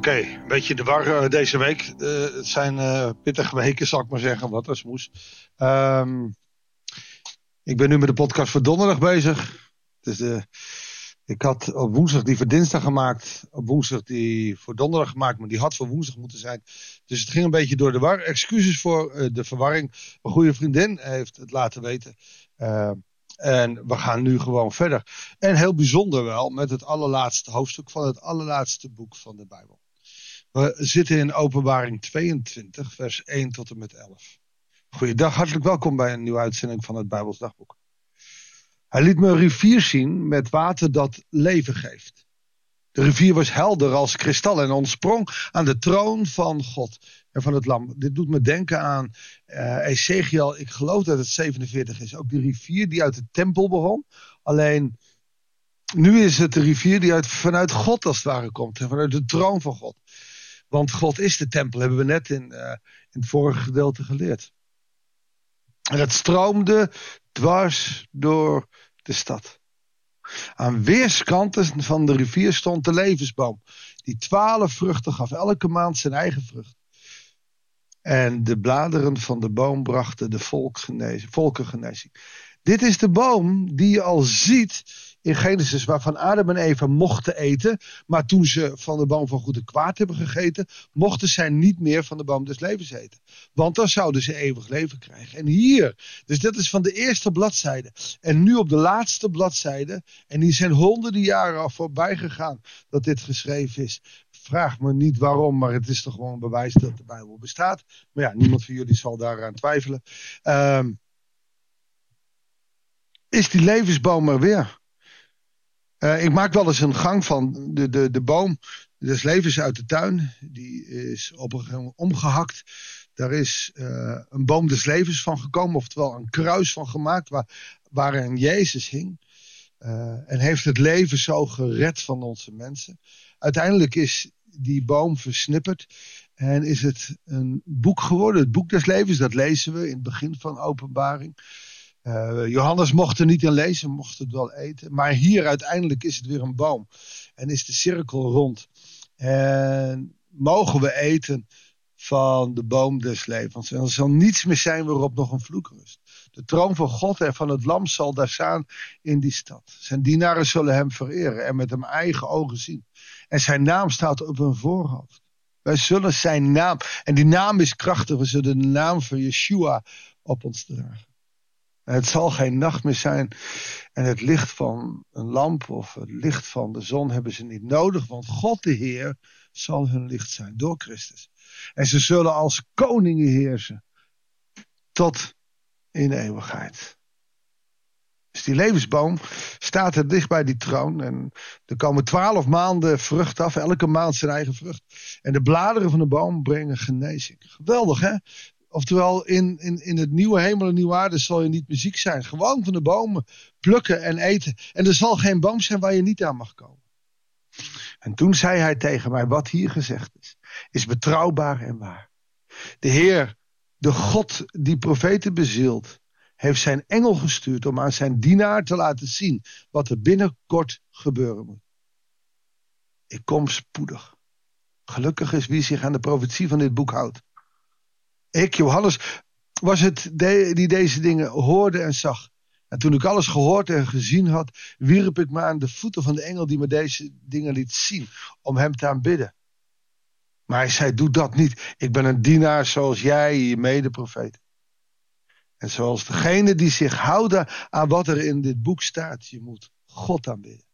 Oké, een beetje de war eh, deze week. Uh, het zijn uh, pittige weken, zal ik maar zeggen. Wat als moes. Um, ik ben nu met de podcast voor donderdag bezig. Dus ik had op woensdag die voor dinsdag gemaakt. Op woensdag die voor donderdag gemaakt. Maar die had voor woensdag moeten zijn. Dus het ging een beetje door de war. Excuses voor de verwarring. Een goede vriendin heeft het laten weten. Uh, en we gaan nu gewoon verder. En heel bijzonder wel met het allerlaatste hoofdstuk van het allerlaatste boek van de Bijbel. We zitten in Openbaring 22, vers 1 tot en met 11. Goeiedag, hartelijk welkom bij een nieuwe uitzending van het Bijbels Dagboek. Hij liet me een rivier zien met water dat leven geeft. De rivier was helder als kristal en ontsprong aan de troon van God en van het lam. Dit doet me denken aan uh, Ezekiel, ik geloof dat het 47 is. Ook die rivier die uit de tempel begon. Alleen nu is het de rivier die uit, vanuit God als het ware komt. En vanuit de troon van God. Want God is de tempel, hebben we net in, uh, in het vorige gedeelte geleerd. En het stroomde dwars door de stad. Aan weerskanten van de rivier stond de levensboom, die twaalf vruchten gaf, elke maand zijn eigen vrucht. En de bladeren van de boom brachten de volkengenezing. Dit is de boom die je al ziet in Genesis, waarvan Adam en Eva mochten eten. Maar toen ze van de boom van goed en kwaad hebben gegeten, mochten zij niet meer van de boom des levens eten. Want dan zouden ze eeuwig leven krijgen. En hier, dus dat is van de eerste bladzijde. En nu op de laatste bladzijde, en die zijn honderden jaren al voorbij gegaan dat dit geschreven is. Vraag me niet waarom, maar het is toch gewoon een bewijs dat de Bijbel bestaat. Maar ja, niemand van jullie zal daaraan twijfelen. Um, is die levensboom er weer? Uh, ik maak wel eens een gang van de, de, de boom des levens uit de tuin. Die is op een omgehakt. Daar is uh, een boom des levens van gekomen, oftewel een kruis van gemaakt, waar, waar een Jezus hing. Uh, en heeft het leven zo gered van onze mensen. Uiteindelijk is die boom versnipperd. En is het een boek geworden, het boek des levens. Dat lezen we in het begin van openbaring. Uh, Johannes mocht er niet in lezen, mocht het wel eten. Maar hier uiteindelijk is het weer een boom. En is de cirkel rond. En mogen we eten van de boom des levens. En er zal niets meer zijn waarop nog een vloek rust. De troon van God en van het lam zal daar staan in die stad. Zijn dienaren zullen hem vereren en met hem eigen ogen zien. En zijn naam staat op hun voorhoofd. Wij zullen zijn naam, en die naam is krachtig, we zullen de naam van Yeshua op ons dragen. Het zal geen nacht meer zijn. En het licht van een lamp of het licht van de zon hebben ze niet nodig. Want God de Heer zal hun licht zijn door Christus. En ze zullen als koningen heersen. Tot in eeuwigheid. Dus die levensboom staat er dicht bij die troon. En er komen twaalf maanden vrucht af. Elke maand zijn eigen vrucht. En de bladeren van de boom brengen genezing. Geweldig hè? Oftewel, in, in, in het nieuwe hemel en nieuwe aarde zal je niet muziek zijn. Gewoon van de bomen plukken en eten. En er zal geen boom zijn waar je niet aan mag komen. En toen zei hij tegen mij, wat hier gezegd is, is betrouwbaar en waar. De Heer, de God die profeten bezielt, heeft zijn engel gestuurd om aan zijn dienaar te laten zien wat er binnenkort gebeuren moet. Ik kom spoedig. Gelukkig is wie zich aan de profetie van dit boek houdt. Ik, Johannes, was het die deze dingen hoorde en zag. En toen ik alles gehoord en gezien had, wierp ik me aan de voeten van de engel die me deze dingen liet zien, om hem te aanbidden. Maar hij zei, doe dat niet. Ik ben een dienaar zoals jij, je medeprofeet. En zoals degene die zich houden aan wat er in dit boek staat, je moet God aanbidden.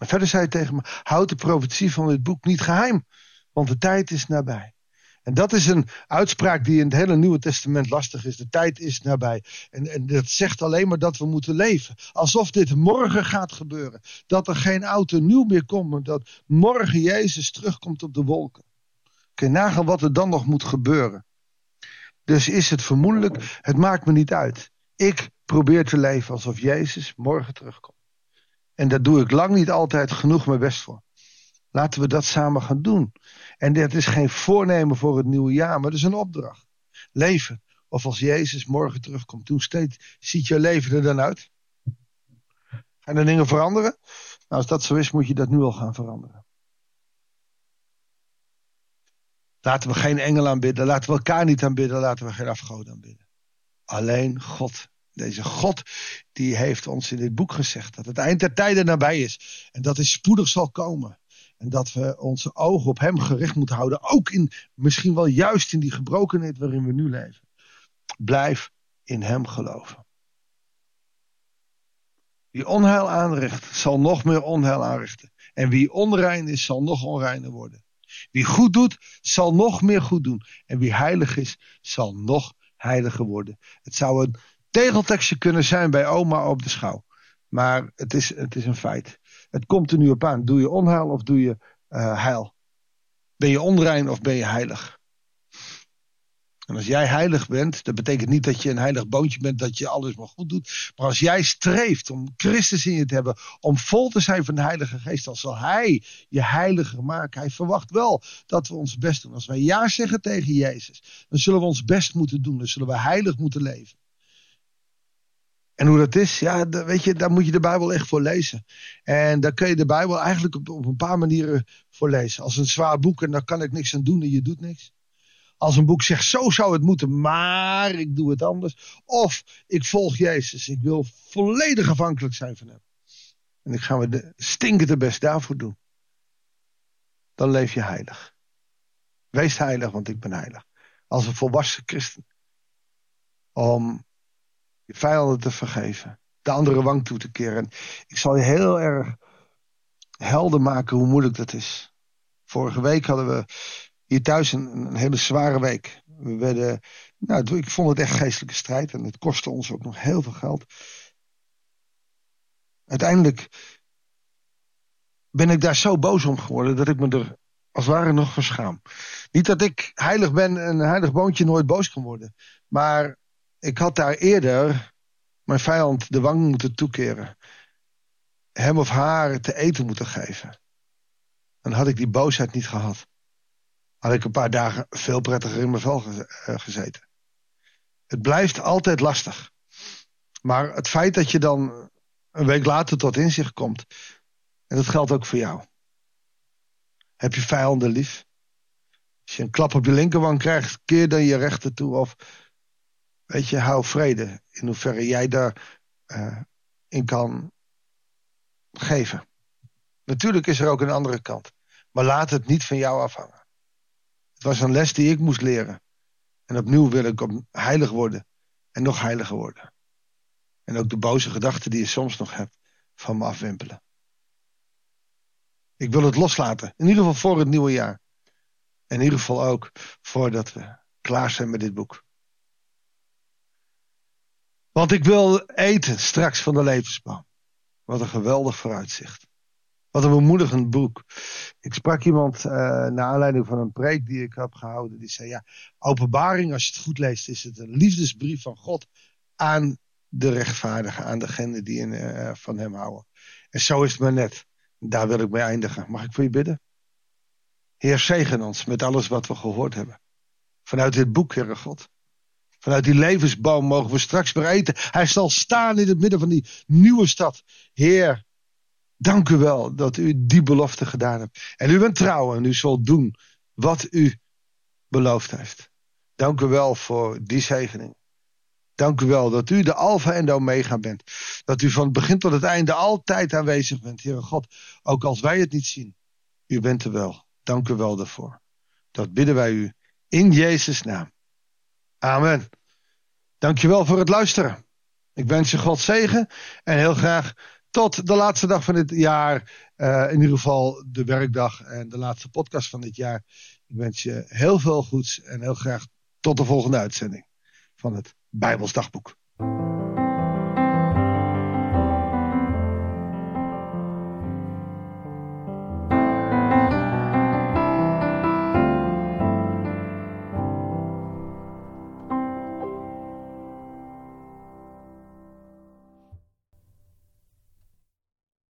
En verder zei hij tegen me, houd de profetie van dit boek niet geheim, want de tijd is nabij. En dat is een uitspraak die in het hele Nieuwe Testament lastig is. De tijd is nabij. En, en dat zegt alleen maar dat we moeten leven. Alsof dit morgen gaat gebeuren. Dat er geen auto nieuw meer komt. Dat morgen Jezus terugkomt op de wolken. Kun je nagaan wat er dan nog moet gebeuren. Dus is het vermoedelijk, het maakt me niet uit. Ik probeer te leven alsof Jezus morgen terugkomt. En daar doe ik lang niet altijd genoeg mijn best voor. Laten we dat samen gaan doen. En dat is geen voornemen voor het nieuwe jaar, maar dat is een opdracht. Leven. Of als Jezus morgen terugkomt, hoe steeds ziet je leven er dan uit? Gaan er dingen veranderen? Nou, als dat zo is, moet je dat nu al gaan veranderen. Laten we geen engel aanbidden. Laten we elkaar niet aanbidden. Laten we geen afgoden aanbidden. Alleen God. Deze God die heeft ons in dit boek gezegd dat het eind der tijden nabij is. En dat hij spoedig zal komen. En dat we onze ogen op hem gericht moeten houden. Ook in, misschien wel juist in die gebrokenheid waarin we nu leven. Blijf in hem geloven. Wie onheil aanricht, zal nog meer onheil aanrichten. En wie onrein is, zal nog onreiner worden. Wie goed doet, zal nog meer goed doen. En wie heilig is, zal nog heiliger worden. Het zou een tegeltekstje kunnen zijn bij oma op de schouw. Maar het is, het is een feit. Het komt er nu op aan. Doe je onheil of doe je uh, heil? Ben je onrein of ben je heilig? En als jij heilig bent, dat betekent niet dat je een heilig boontje bent, dat je alles maar goed doet. Maar als jij streeft om Christus in je te hebben, om vol te zijn van de Heilige Geest, dan zal Hij je heiliger maken. Hij verwacht wel dat we ons best doen. Als wij ja zeggen tegen Jezus, dan zullen we ons best moeten doen. Dan zullen we heilig moeten leven. En hoe dat is, ja, weet je, daar moet je de Bijbel echt voor lezen. En daar kun je de Bijbel eigenlijk op, op een paar manieren voor lezen. Als een zwaar boek en daar kan ik niks aan doen en je doet niks. Als een boek zegt, zo zou het moeten, maar ik doe het anders. Of ik volg Jezus, ik wil volledig afhankelijk zijn van hem. En ik ga me de stinkende best daarvoor doen. Dan leef je heilig. Wees heilig, want ik ben heilig. Als een volwassen christen. Om vijanden te vergeven. De andere wang toe te keren. Ik zal je heel erg helder maken hoe moeilijk dat is. Vorige week hadden we hier thuis een, een hele zware week. We werden, nou, ik vond het echt geestelijke strijd en het kostte ons ook nog heel veel geld. Uiteindelijk ben ik daar zo boos om geworden dat ik me er als het ware nog verschaam. Niet dat ik heilig ben en een heilig boontje nooit boos kan worden. Maar ik had daar eerder mijn vijand de wang moeten toekeren. Hem of haar te eten moeten geven. Dan had ik die boosheid niet gehad had ik een paar dagen veel prettiger in mijn vel eh, gezeten. Het blijft altijd lastig. Maar het feit dat je dan een week later tot inzicht komt, en dat geldt ook voor jou. Heb je vijanden lief? Als je een klap op je linkerwang krijgt, keer dan je rechter toe. Of weet je, hou vrede. In hoeverre jij daar uh, in kan geven. Natuurlijk is er ook een andere kant. Maar laat het niet van jou afhangen. Het was een les die ik moest leren. En opnieuw wil ik heilig worden. En nog heiliger worden. En ook de boze gedachten die je soms nog hebt van me afwimpelen. Ik wil het loslaten. In ieder geval voor het nieuwe jaar. En in ieder geval ook voordat we klaar zijn met dit boek. Want ik wil eten straks van de levensboom. Wat een geweldig vooruitzicht. Wat een bemoedigend boek. Ik sprak iemand uh, naar aanleiding van een preek die ik heb gehouden. Die zei: Ja, openbaring, als je het goed leest, is het een liefdesbrief van God aan de rechtvaardigen, aan degene die in, uh, van hem houden. En zo is het maar net. Daar wil ik mee eindigen. Mag ik voor je bidden? Heer, zegen ons met alles wat we gehoord hebben. Vanuit dit boek, Heere God. Vanuit die levensboom mogen we straks weer eten. Hij zal staan in het midden van die nieuwe stad. Heer, Dank u wel dat u die belofte gedaan hebt. En u bent trouw en u zult doen wat u beloofd heeft. Dank u wel voor die zegening. Dank u wel dat u de Alpha en de Omega bent. Dat u van het begin tot het einde altijd aanwezig bent, Heere God. Ook als wij het niet zien. U bent er wel. Dank u wel daarvoor. Dat bidden wij u in Jezus' naam. Amen. Dank je wel voor het luisteren. Ik wens je God zegen en heel graag tot de laatste dag van dit jaar. Uh, in ieder geval de werkdag en de laatste podcast van dit jaar. Ik wens je heel veel goeds en heel graag tot de volgende uitzending van het Bijbels Dagboek.